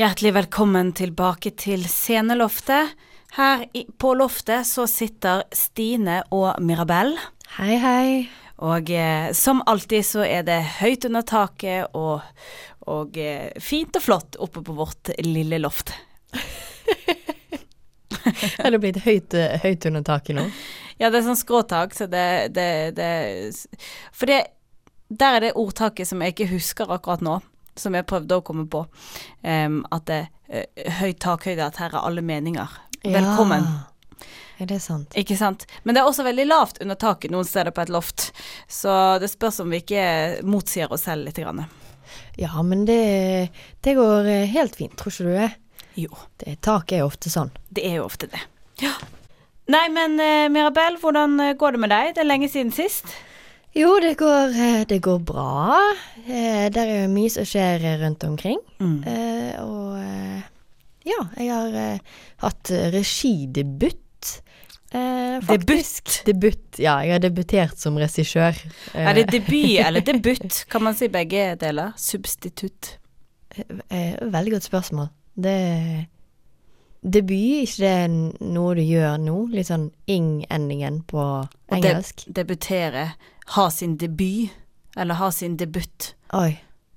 Hjertelig velkommen tilbake til Sceneloftet. Her på loftet så sitter Stine og Mirabel. Hei, hei. Og eh, som alltid så er det høyt under taket og, og eh, fint og flott oppe på vårt lille loft. Er det blitt høyt, eh, høyt under taket nå? Ja, det er sånn skråtak, så det, det, det For det, der er det ordtaket som jeg ikke husker akkurat nå, som jeg prøvde å komme på. Um, at det uh, høyt takhøyde, at her er alle meninger. Velkommen. Ja. Er det sant? Ikke sant? Men det er også veldig lavt under taket noen steder på et loft. Så det spørs om vi ikke motsier oss selv litt. Grann. Ja, men det, det går eh, helt fint, tror ikke du det? Jo, det? Taket er ofte sånn. det er jo ofte det. Ja. Nei, men Mirabel, hvordan eh, går det med deg? Det er lenge siden sist. Jo, det går, eh, det går bra. Eh, Det er jo mye som skjer rundt omkring. Mm. Eh, og eh, ja, jeg har hatt regidebut. Eh, faktisk. Debut? Ja, jeg har debutert som regissør. Er det debut eller debut? Kan man si begge deler? Substitutt. eh, veldig godt spørsmål. Det Debut, ikke det noe du gjør nå? Litt sånn ing-endingen på engelsk. engelsk? de debutere. Ha sin debut. Eller ha sin debut. Oi.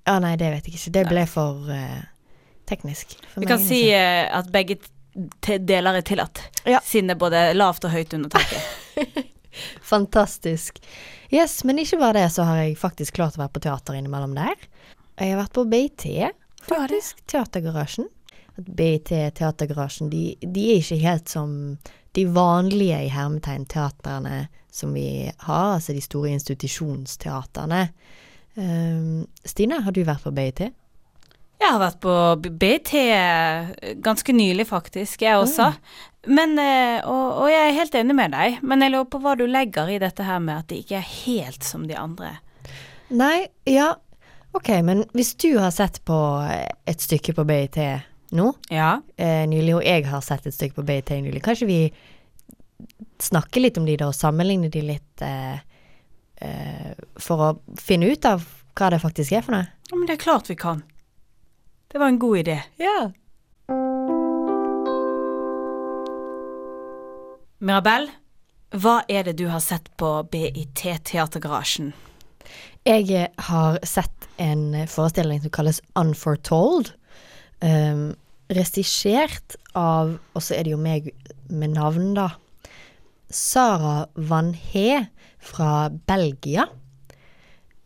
Ja, nei, det vet jeg ikke. Det ble for uh, teknisk. For Vi meg, kan si eh, at begge deler er tillatt. Ja. Siden det er både lavt og høyt under taket. Fantastisk. Yes, men ikke bare det, så har jeg faktisk klart å være på teater innimellom der. Jeg har vært på BIT, faktisk. Teatergarasjen. BIT, Teatergarasjen, de, de er ikke helt som de vanlige i hermetegn teatrene som vi har, altså de store institusjonsteaterne. Um, Stine, har du vært på BIT? Jeg har vært på BIT ganske nylig, faktisk, jeg også. Men, eh, og, og jeg er helt enig med deg, men jeg lurer på hva du legger i dette her med at det ikke er helt som de andre. Nei, ja, ok, men hvis du har sett på et stykke på BIT nå, Ja. eh, nylig, og jeg har sett et stykke på BIT nylig. Kanskje vi snakker litt om de da, og sammenligner de litt eh, eh, for å finne ut av hva det faktisk er for noe? ja, men det er klart vi kan. Det var en god idé. Ja. Mirabelle, hva er det du har sett på BIT Teatergarasjen? Jeg eh, har sett en forestilling som kalles Unfortold. Um, Regissert av Og så er det jo meg med navn, da. Sara Van He fra Belgia.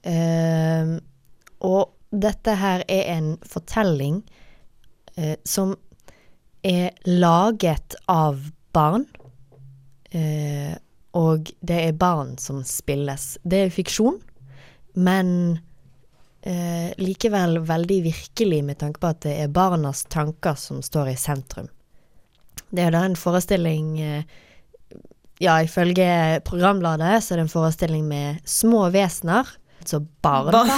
Uh, og dette her er en fortelling uh, som er laget av barn. Uh, og det er barn som spilles. Det er fiksjon, men eh, likevel veldig virkelig med tanke på at det er barnas tanker som står i sentrum. Det er da en forestilling eh, Ja, ifølge programbladet så er det en forestilling med små vesener, altså barn, Bar.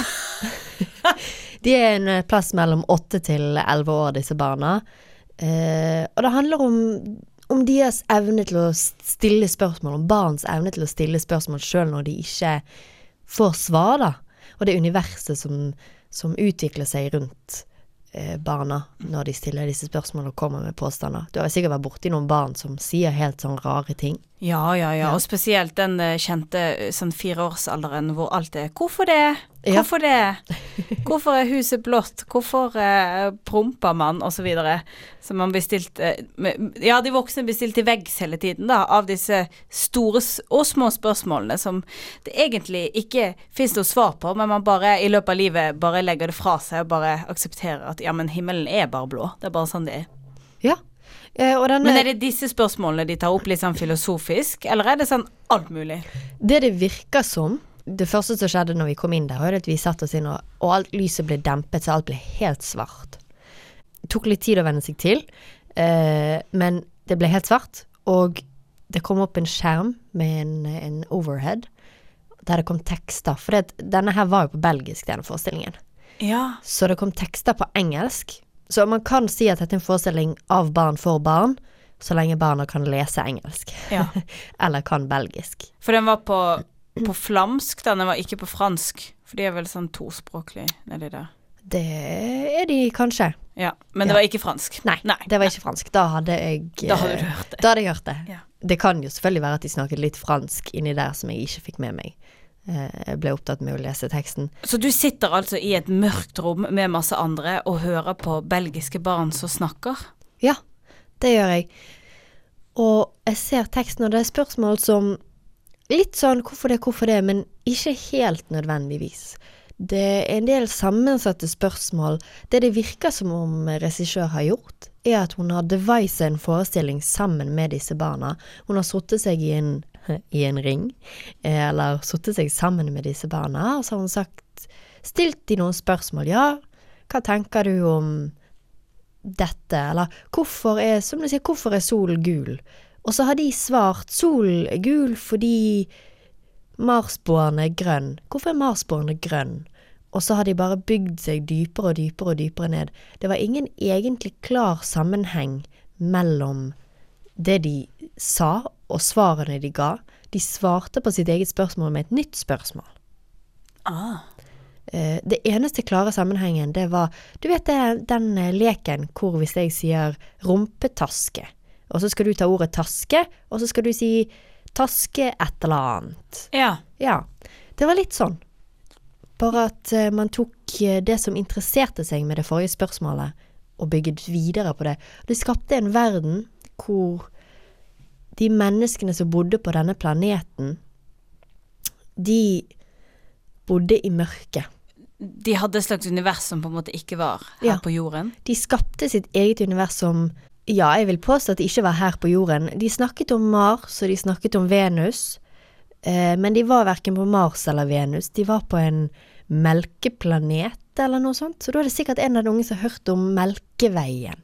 De er en plass mellom åtte til elleve år, disse barna. Eh, og det handler om, om deres evne til å stille spørsmål, om barns evne til å stille spørsmål sjøl når de ikke får svar, da. Og det universet som, som utvikler seg rundt eh, barna når de stiller disse spørsmålene og kommer med påstander. Du har sikkert vært borti noen barn som sier helt sånn rare ting. Ja, ja, ja, Ja. og spesielt den eh, kjente eh, sånn fireårsalderen hvor alt er Hvorfor det? Ja. Hvorfor det? Hvorfor er huset blått? Hvorfor eh, promper man? Så videre. Man bestilte eh, Ja, de voksne blir stilt til veggs hele tiden, da, av disse store og små spørsmålene som det egentlig ikke fins noe svar på, men man bare i løpet av livet bare legger det fra seg og bare aksepterer at ja, men himmelen er bare blå. Det er bare sånn det er. Ja. Eh, og denne, Men er det disse spørsmålene de tar opp litt sånn filosofisk, eller er det sånn alt mulig? Det det virker som Det første som skjedde når vi kom inn der, var at vi satte oss inn, og, og alt lyset ble dempet, så alt ble helt svart. Det tok litt tid å venne seg til, eh, men det ble helt svart. Og det kom opp en skjerm med en, en overhead der det kom tekster. For det, denne her var jo på belgisk, denne forestillingen. Ja. Så det kom tekster på engelsk. Så man kan si at dette er en forestilling av barn for barn, så lenge barna kan lese engelsk. Ja. Eller kan belgisk. For den var på, på flamsk, da. Den var ikke på fransk. For de er vel sånn tospråklig nedi der. det er de kanskje. Ja, Men Ja. det var ikke fransk. Nei, Nei. det var ikke fransk. Da hadde jeg Da hadde du hørt det. Da hadde jeg hørt det. Ja. Det kan jo selvfølgelig være at de snakket litt fransk inni der som jeg ikke fikk med meg. Eh, Jeg ble opptatt med å lese teksten. Så du sitter altså i et mørkt rom med masse andre og hører på belgiske barn som snakker? Ja, det gjør jeg. Og jeg ser teksten, og det er spørsmål som Litt sånn hvorfor det, hvorfor det, men ikke helt nødvendigvis. Det er en del sammensatte spørsmål. Det det virker som om regissør har gjort, er at hun har devisa en forestilling sammen med disse barna. Hun har satt seg i en, i en ring, eh, eller satt seg sammen med disse barna, og så har hun sagt Stilt de noen spørsmål. Ja, hva tenker du om dette, eller hvorfor er, som du sier, hvorfor er solen gul? Og så har de svart solen er gul fordi Marsboeren er grønn. Hvorfor er Marsboeren grønn? Og så har de bare bygd seg dypere og dypere og dypere ned. Det var ingen egentlig klar sammenheng mellom det de sa og svarene de ga. De svarte på sitt eget spørsmål med et nytt spørsmål. Ah. Eh, Det eneste klare sammenhengen, det var Du vet det, den eh, leken hvor hvis jeg sier rumpetaske, og så skal du ta ordet taske, og så skal du si taske et eller annet. Ja. Ja. Det var litt sånn. Bare at eh, man tok det som interesserte seg med det forrige spørsmålet, og bygget videre på det. Det skapte en verden hvor de menneskene som bodde på denne planeten, de bodde i mørket. De hadde et slags univers som på en måte ikke var her Ja. på jorden. De skapte sitt eget univers som Ja, jeg vil påstå at det ikke var her på jorden. De snakket om Mars, og de snakket om Venus. Eh, men de var verken på Mars eller Venus. De var på en melkeplanet eller noe sånt. Så da er det sikkert en av de unge som har hørt om Melkeveien.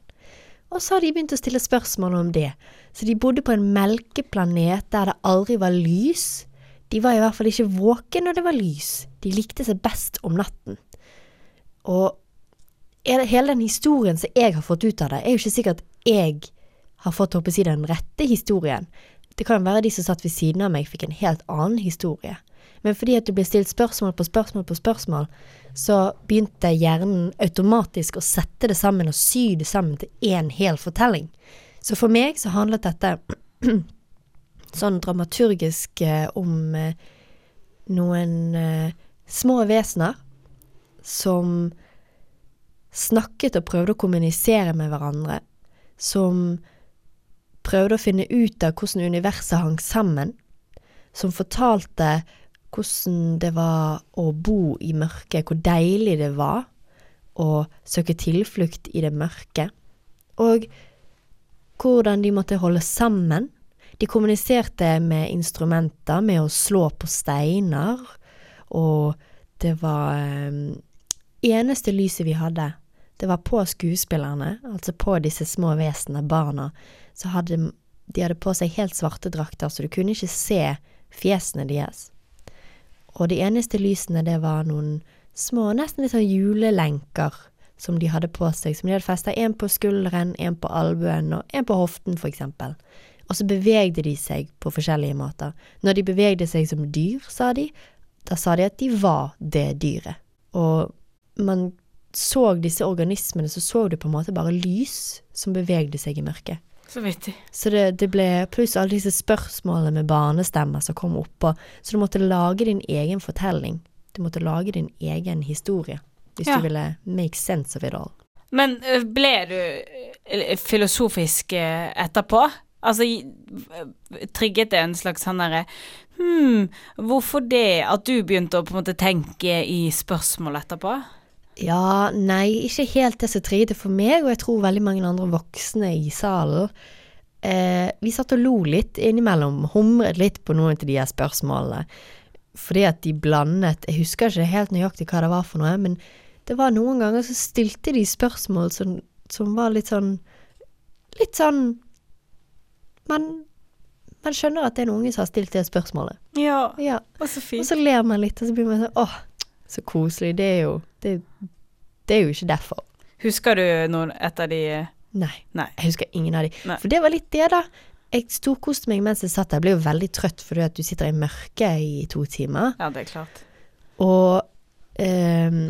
Og så har de begynt å stille spørsmål om det. Så de bodde på en melkeplanet der det aldri var lys. De var i hvert fall ikke våkne når det var lys. De likte seg best om natten. Og hele den historien som jeg har fått ut av det, er jo ikke sikkert jeg har fått håper si, den rette historien. Det kan være de som satt ved siden av meg fikk en helt annen historie. Men fordi at du ble stilt spørsmål på spørsmål på spørsmål, så begynte hjernen automatisk å sette det sammen og sy det sammen til én hel fortelling. Så for meg så handlet dette sånn dramaturgisk eh, om eh, noen eh, små vesener som snakket og prøvde å kommunisere med hverandre, som prøvde å finne ut av hvordan universet hang sammen, som fortalte hvordan det var å bo i mørket, hvor deilig det var å søke tilflukt i det mørke, og hvordan de måtte holde sammen. De kommuniserte med instrumenter, med å slå på steiner, og det var eh, Eneste lyset vi hadde, det var på skuespillerne, altså på disse små vesenene, barna. Så hadde de hadde på seg helt svarte drakter, så du kunne ikke se fjesene deres. Og de eneste lysene, det var noen små, nesten litt sånn julelenker som de hadde på seg, som de hadde festa en på skulderen, en på albuen og en på hoften, for eksempel. Og så bevegde de seg på forskjellige måter. Når de bevegde seg som dyr, sa de, da sa de at de var det dyret. Og man så disse organismene, så så du på en måte bare lys som bevegde seg i mørket. Så vittig. Så det, det ble pluss alle disse spørsmålene med barnestemmer som kom oppå. Så du måtte lage din egen fortelling. Du måtte lage din egen historie. Hvis Ja. du ville make sense of it all. Men ble du filosofisk etterpå? Altså trigget det en slags sånn derre Hm, hvorfor det? At du begynte å på en måte tenke i spørsmål etterpå? Ja, nei, ikke helt det som trigget det for meg, og jeg tror veldig mange andre voksne i salen. Eh, vi satt og lo litt innimellom, humret litt på noen av de her spørsmålene. Fordi at de blandet Jeg husker ikke helt nøyaktig hva det var for noe, men det var noen ganger så stilte de spørsmål som, som var litt sånn Litt sånn man, man skjønner at det er en unge som har stilt det spørsmålet. Ja, Ja. og så fint. Og så ler man litt, og så blir man sånn åh, så koselig. Det er jo Det, det er jo ikke derfor. Husker du noen et av de Nei. Nei. Jeg husker ingen av de. Nei. For det var litt det, da. Jeg storkoste meg mens jeg satt der. Jeg ble jo veldig trøtt fordi at du sitter i mørket i to timer. Ja, det er klart. Og um,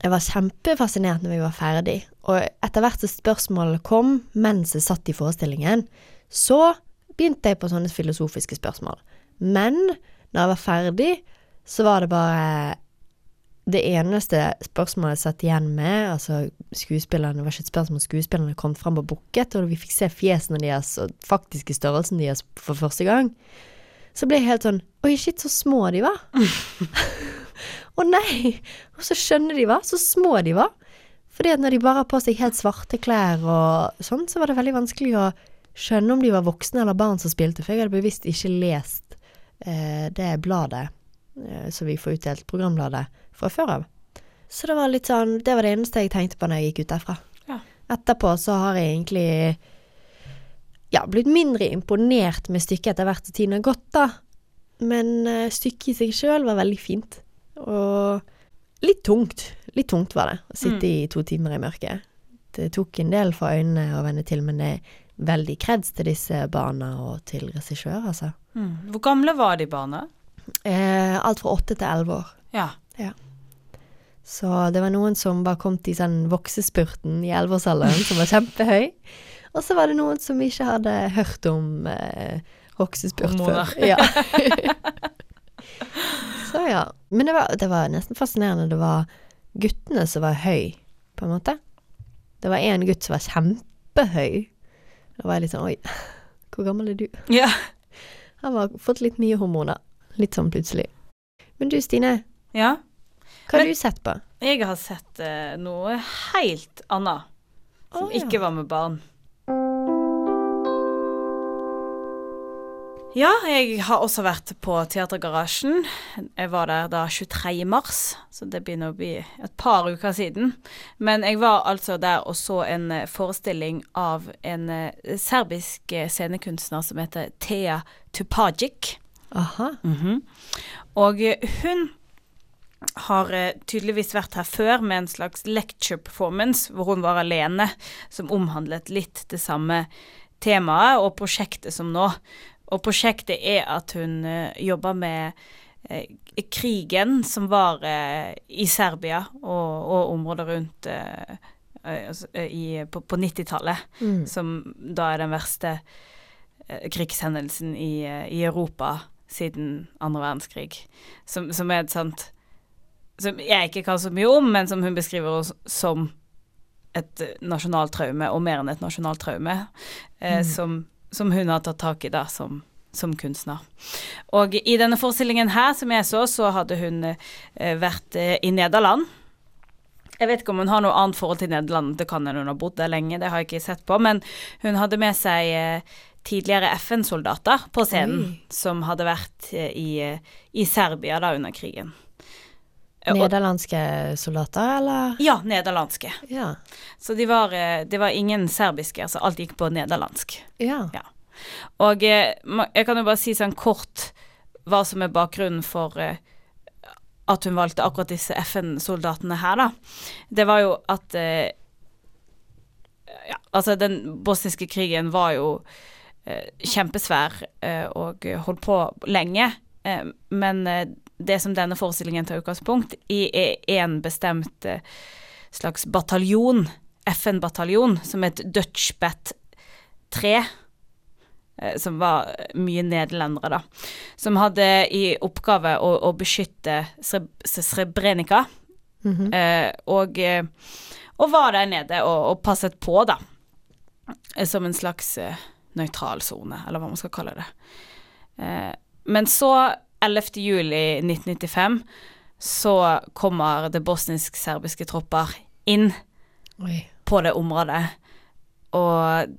jeg var kjempefascinert når vi var ferdig, og etter hvert som spørsmålet kom mens jeg satt i forestillingen, så begynte jeg på sånne filosofiske spørsmål. Men når jeg var ferdig, så var det bare det eneste spørsmålet jeg satt igjen med, altså skuespillerne, det var ikke et spørsmål skuespillerne kom fram og bukket, og vi fikk se fjesene deres og faktiske størrelsen deres for første gang, så ble jeg helt sånn Oi, shit, så små de var. Å nei! Og så skjønner de var, så små de var. Fordi at når de bare har på seg helt svarte klær og sånn, så var det veldig vanskelig å skjønne om de var voksne eller barn som spilte, for jeg hadde bevisst ikke lest eh, det bladet som vi får utdelt, programbladet, fra før av. Så det var litt sånn Det var det eneste jeg tenkte på når jeg gikk ut derfra. Ja. Etterpå så har jeg egentlig ja, blitt mindre imponert med stykket etter hvert som tiden har gått, da. Men eh, stykket i seg sjøl var veldig fint. Og litt tungt. Litt tungt var det å sitte i to timer i mørket. Det tok en del for øynene å vende til, men det er veldig kreds til disse barna og til regissør, altså. Mm. Hvor gamle var de barna? Eh, alt fra åtte til elleve år. Ja. Så det var noen som bare kom til sånn voksespurten i elleveårsalderen, som var kjempehøy. Og så var det noen som ikke hadde hørt om eh, voksespurt før. Ja. så ja. Men det var, det var nesten fascinerende. Det var guttene som var høy, på en måte. Det var én gutt som var kjempehøy. Da var jeg litt sånn oi, hvor gammel er du? ja. Han har fått litt mye hormoner. Litt sånn plutselig. Men du Stine, Ja. hva har Men- du sett på? Jeg har sett eh, noe helt annet. Som Å, ja. ikke var med barn. Ja, jeg har også vært på Teatergarasjen. Jeg var der da 23. mars, så det begynner å bli et par uker siden. Men jeg var altså der og så en eh, forestilling av en eh, serbisk eh, scenekunstner som heter Thea Tupagic. Aha. Mhm. Og eh, hun har eh, tydeligvis vært her før med en slags lecture performance hvor hun var alene, som omhandlet litt det samme temaet og prosjektet som nå. Og prosjektet er at hun eh, jobber med krigen som var i Serbia og, og området rundt altså, i, på, på 90-tallet Mm. som da er den verste krigshendelsen i, i Europa siden andre verdenskrig. Som, som er et sånt Som jeg ikke kan så mye om, men som hun beskriver som et eh, nasjonalt traume, og mer enn et nasjonalt traume, eh, Mm. som, som hun har tatt tak i da som, som kunstner. Og i denne forestillingen her, som jeg så, så hadde hun eh, vært eh, i Nederland. Jeg vet ikke om hun har noe annet forhold til Nederland, det kan hende hun har bodd der lenge, det har jeg ikke sett på, men hun hadde med seg eh, tidligere FN-soldater på scenen, Oi. som hadde vært eh, i, eh, i Serbia da under krigen. Eh, Nederlandske soldater, eller? Ja, nederlandske. Ja. Så de var, det var ingen serbiske, altså alt gikk på nederlandsk. Ja. Og eh, jeg kan jo bare si sånn kort hva som er bakgrunnen for at hun valgte akkurat disse FN-soldatene her, da. Det var jo at ja, altså den bosniske krigen var jo kjempesvær eh, og holdt på lenge. Eh, men eh, det som denne forestillingen tar utgangspunkt i, er en bestemt eh, slags bataljon, FN-bataljon, som het Dutch Bat 3 eh, som var mye nederlendere, da. Som hadde i oppgave å, å beskytte Srebrenica. Mm -hmm. og, eh, og var der nede og, og passet på, da. Eh, Som en slags eh, nøytral sone, eller hva man skal kalle det. Eh, men så, 11. juli 1995, så kommer det bosnisk-serbiske tropper inn Oi. på det området. Og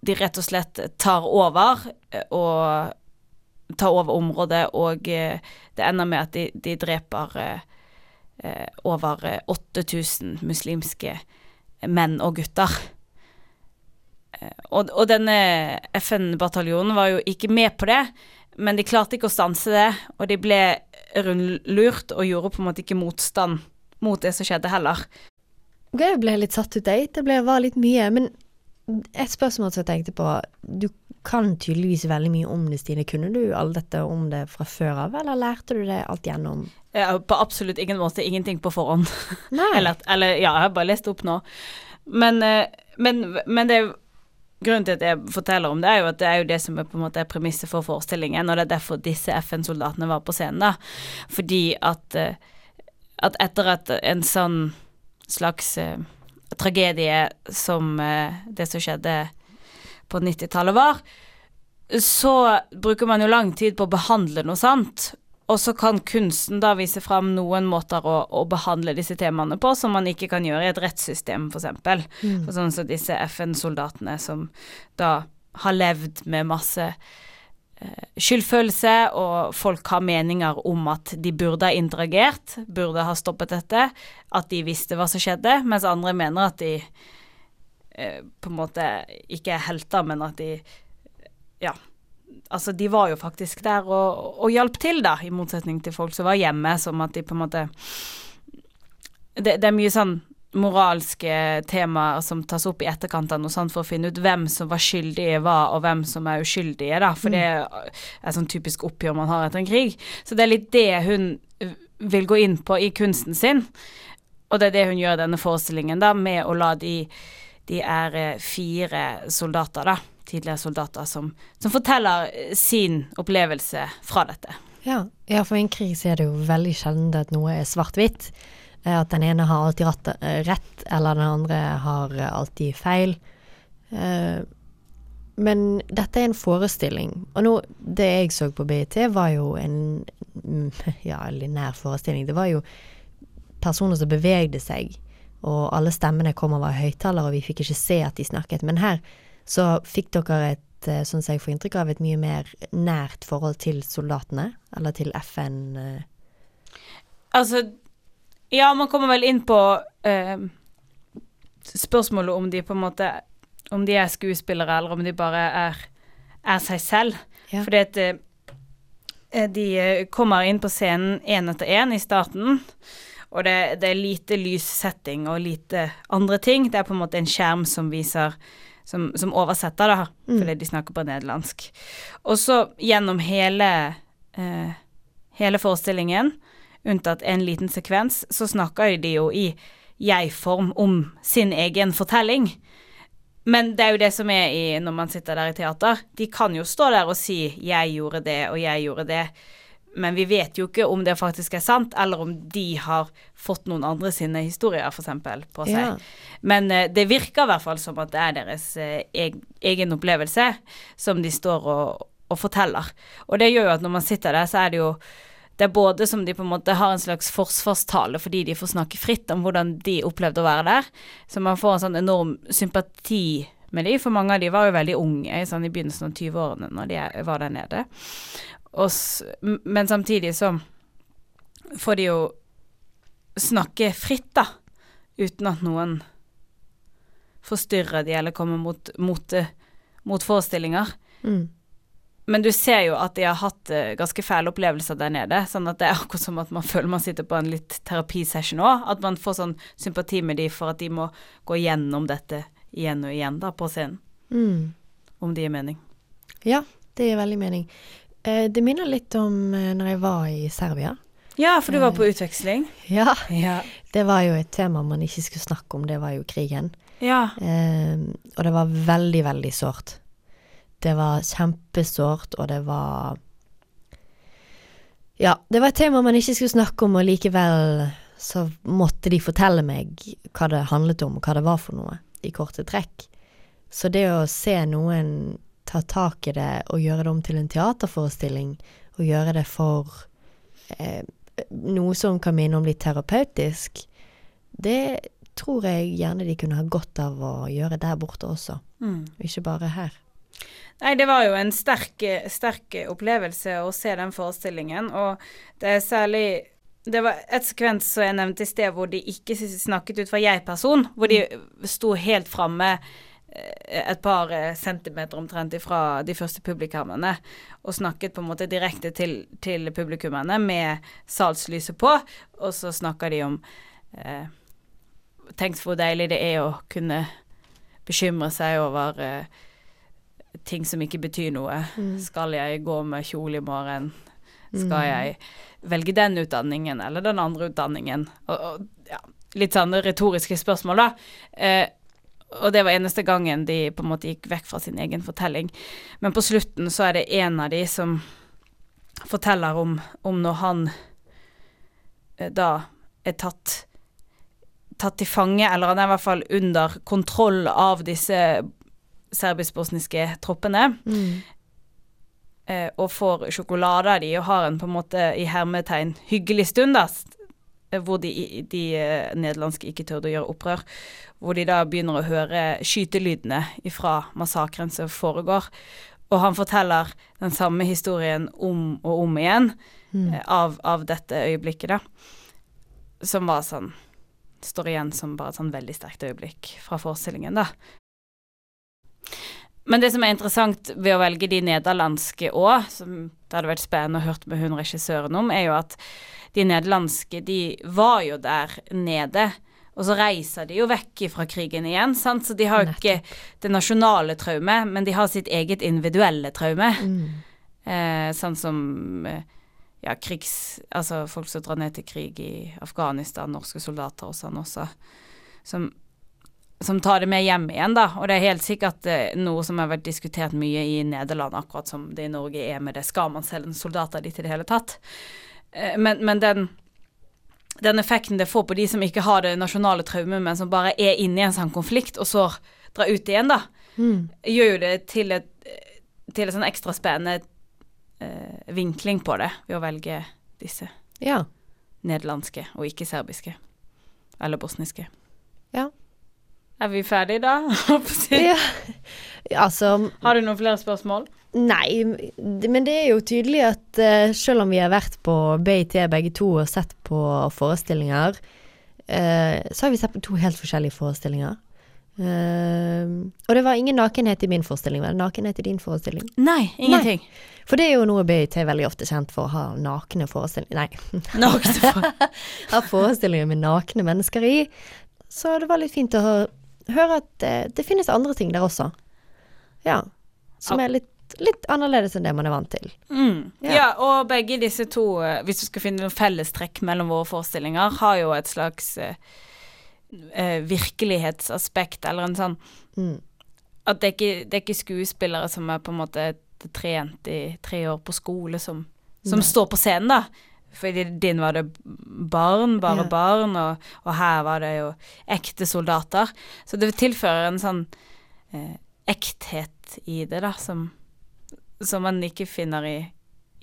de rett og slett tar over, eh, og tar over området, og eh, det ender med at de, de dreper eh, eh, over eh, 8000 muslimske menn og gutter. Eh, Og, og denne FN-bataljonen var jo ikke med på det, men de klarte ikke å stanse det, og de ble rundlurt og gjorde på en måte ikke motstand mot det som skjedde heller. Jeg ble litt satt ut, jeg. Det ble, var litt mye. Men et spørsmål som jeg tenkte på Du kan tydeligvis veldig mye om det, Stine. Kunne du alt dette om det fra før av, eller lærte du det alt gjennom? Ja, på absolutt ingen måte ingenting på forhånd. Eller, eller ja, jeg har bare lest opp nå. Men, eh, men, men det Grunnen til at jeg forteller om det, er jo at det er jo det som er på en måte premisset for forestillingen, og det er derfor disse FN-soldatene var på scenen, da. Fordi at, eh, at etter at en sånn slags uh, tragedie som uh, det som skjedde på 90-tallet var, så bruker man jo lang tid på å behandle noe sant. Og så kan kunsten da vise fram noen måter å, å, behandle disse temaene på som man ikke kan gjøre i et rettssystem, f.eks. Mm. for sånn som disse FN-soldatene som da har levd med masse eh, skyldfølelse, og folk har meninger om at de burde ha interagert, burde ha stoppet dette, at de visste hva som skjedde, mens andre mener at de eh, på en måte ikke er helter, men at de ja, Altså, de var jo faktisk der og, og hjalp til, da, i motsetning til folk som var hjemme, som at de på en måte Det, det er mye sånn moralske temaer som tas opp i etterkant av noe sånt for å finne ut hvem som var skyldige hva, og hvem som er uskyldige, da. For mm. det er sånn typisk oppgjør man har etter en krig. Så det er litt det hun vil gå inn på i kunsten sin. Og det er det hun gjør i denne forestillingen, da, med å la de De er fire soldater, da tidligere soldater som, som forteller eh, sin opplevelse fra dette. Ja, ja, for i en krig så er det jo veldig sjelden at noe er svart-hvitt. Eh, at den ene har alltid rett, eh, rett, eller den andre har alltid feil. Men dette er en forestilling, og nå, det jeg så på BIT, var jo en ja, nær forestilling. Det var jo personer som bevegde seg, og alle stemmene kom over høyttaler, og vi fikk ikke se at de snakket. Men her så fikk dere et, eh, sånn som jeg får inntrykk av, et mye mer nært forhold til soldatene, eller til FN? Eh. Altså, ja, man kommer vel inn på eh, spørsmålet om de på en måte Om de er skuespillere, eller om de bare er, er seg selv. Ja. Fordi at uh, de kommer inn på scenen én etter én i starten. Og det, det, er lite lyssetting og lite andre ting. Det er på en måte en skjerm som viser som, som oversetter, da, mm. fordi de snakker på nederlandsk. Og så gjennom hele, eh, hele forestillingen, unntatt en liten sekvens, så snakker de jo i jeg-form om sin egen fortelling. Men det er jo det som er i, når man sitter der i teater. De kan jo stå der og si 'jeg gjorde det', og 'jeg gjorde det' men vi vet jo ikke om det faktisk er sant, eller om de har fått noen andre sine historier, f.eks., på seg. Ja. Men uh, det virker i hvert fall som at det er deres uh, egen opplevelse som de står og, og, forteller. Og det gjør jo at når man sitter der, så er det jo det er både som de på en måte har en slags forsvarstale fordi de får snakke fritt om hvordan de opplevde å være der, så man får en sånn enorm sympati med de, for mange av de var jo veldig unge sånn i begynnelsen av 20-årene når de var der nede. Men samtidig så får de jo snakke fritt, da, uten at noen forstyrrer de eller kommer mot, mot, mot forestillinger. Mm. Men du ser jo at de har hatt uh, ganske fæle opplevelser der nede. Sånn at det er akkurat som at man føler man sitter på en litt terapisession òg. At man får sånn sympati med de for at de må gå gjennom dette igjen og igjen da på scenen. Mm. Om det gir mening. Ja, det gir veldig mening. Eh, det minner litt om eh, når jeg var i Serbia. Ja, for du var på eh, utveksling. Ja. ja. Det var jo et tema man ikke skulle snakke om, det var jo krigen. Ja. Eh, og det var veldig, veldig sårt. Det var kjempesårt, og det var Ja, det var et tema man ikke skulle snakke om, og likevel så måtte de fortelle meg hva det handlet om, og hva det var for noe, i korte trekk. Så det å se noen ta tak i det og gjøre det om til en teaterforestilling, og gjøre det for eh, noe som kan minne om litt terapeutisk, det tror jeg gjerne de kunne ha godt av å gjøre der borte også, mm. ikke bare her. Nei, det var jo en sterk, sterk opplevelse å se den forestillingen, og det er særlig det var et sekvens som jeg nevnte i sted, hvor de ikke snakket ut fra jeg-person, hvor de sto helt framme et par eh, centimeter omtrent ifra de første publikummene, og snakket på en måte direkte til, til publikummene med salslyset på, og så snakker de om eh, Tenk hvor deilig det er å kunne bekymre seg over eh, ting som ikke betyr noe. Mm. Skal jeg gå med kjole i morgen? Mm. Skal jeg velge den utdanningen eller den andre utdanningen? Og, og, ja, litt sånn retoriske spørsmål, da. Eh, og det var eneste gangen de på en måte gikk vekk fra sin egen fortelling. Men på slutten så er det en av de som forteller om, om når han eh, da er tatt tatt til fange, eller han er i hvert fall under kontroll av disse serbisk-bosniske troppene Mm. eh, og får sjokolade av de og har en på en måte i hermetegn hyggelig stund, da. Eh, Hvor de, de eh, nederlandske ikke tørde å gjøre opprør. Hvor de da begynner å høre skytelydene fra massakren som foregår. Og han forteller den samme historien om og om igjen Mm. eh, av, av dette øyeblikket, da. Som var sånn Står igjen som bare et sånn veldig sterkt øyeblikk fra forestillingen, da. Men det som er interessant ved å velge de nederlandske òg, som det hadde vært spennende å hørt med hun regissøren om, er jo at de nederlandske, de var jo der nede. Og så reiser de jo vekk fra krigen igjen, sant? så de har jo ikke det nasjonale traumet, men de har sitt eget individuelle traume. Mm. Eh, sånn som eh, ja, krigs... Altså folk som drar ned til krig i Afghanistan, norske soldater og sånn også. Som, som tar det med hjem igjen, da. Og det er helt sikkert eh, noe som har vært diskutert mye i Nederland, akkurat som det i Norge er med det. Skal man selge soldater dit i det hele tatt? Eh, men, men den den effekten det får på de som ikke har det nasjonale traumet, men som bare er inne i en sånn konflikt, og så drar ut igjen, da, Mm. gjør jo det til et til en sånn ekstra spennende eh, vinkling på det, ved å velge disse Ja. nederlandske og ikke serbiske. Eller bosniske. Ja. Er vi ferdige da? ja. Altså Har du noen flere spørsmål? Nei, men det er jo tydelig at uh, selv om vi har vært på BIT begge to og sett på forestillinger, uh, så har vi sett på to helt forskjellige forestillinger. Uh, og det var ingen nakenhet i min forestilling, var det nakenhet i din forestilling? Nei, ingenting. For det er jo noe BIT er veldig ofte kjent for, å ha nakne forestillinger Nei, Nakne for- ha forestillinger med nakne mennesker i. Så det var litt fint å hø- høre at eh, det finnes andre ting der også. Ja. Som er litt, litt annerledes enn det man er vant til. Mm. Ja. Ja. og begge disse to, eh, hvis du skal finne noen fellestrekk mellom våre forestillinger, har jo et slags eh, eh, virkelighetsaspekt, eller en sånn Mm. At det er, ikke, det er ikke skuespillere som er på en måte trent i tre år på skole, som, som står på scenen, da. Fordi din var det barn, bare Ja. barn, og, og her var det jo ekte soldater. Så det tilfører en sånn eh, ekthet i det, da, som, som man ikke finner i,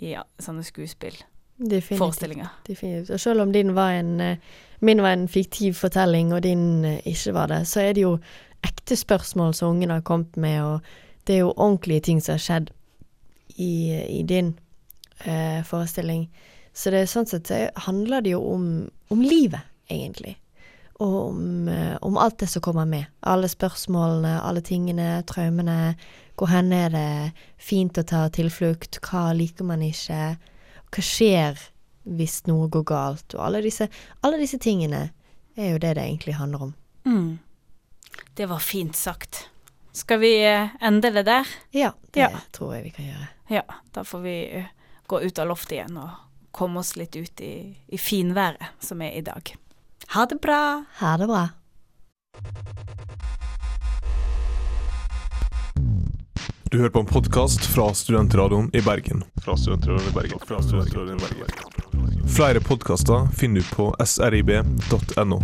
i sånne Definitivt. skuespillforestillinger. Definitivt. Og selv om din var en eh, Min var en fiktiv fortelling, og din eh, ikke var det, så er det jo ekte spørsmål som ungen har kommet med, og det er jo ordentlige ting som har skjedd i, i din eh, forestilling. Så det sånn sett så handler det jo om, om livet, egentlig. Og om, eh, om alt det som kommer med. Alle spørsmålene, alle tingene, traumene. Hvor hen er det fint å ta tilflukt? Hva liker man ikke? Hva skjer hvis noe går galt? Og alle disse, alle disse tingene er jo det det egentlig handler om. Mm. Det var fint sagt. Skal vi eh, ende det der? Ja, det Ja. tror jeg vi kan gjøre. Ja, da får vi eh, gå ut av loftet igjen og komme oss litt ut i, i finværet som er i dag. Ha det bra! Ha det bra. Du hører på en podkast fra Studentradioen i Bergen. Fra Studentradioen i Bergen. Fra Studentradioen i Bergen. Flere podkaster finner du på srib.no.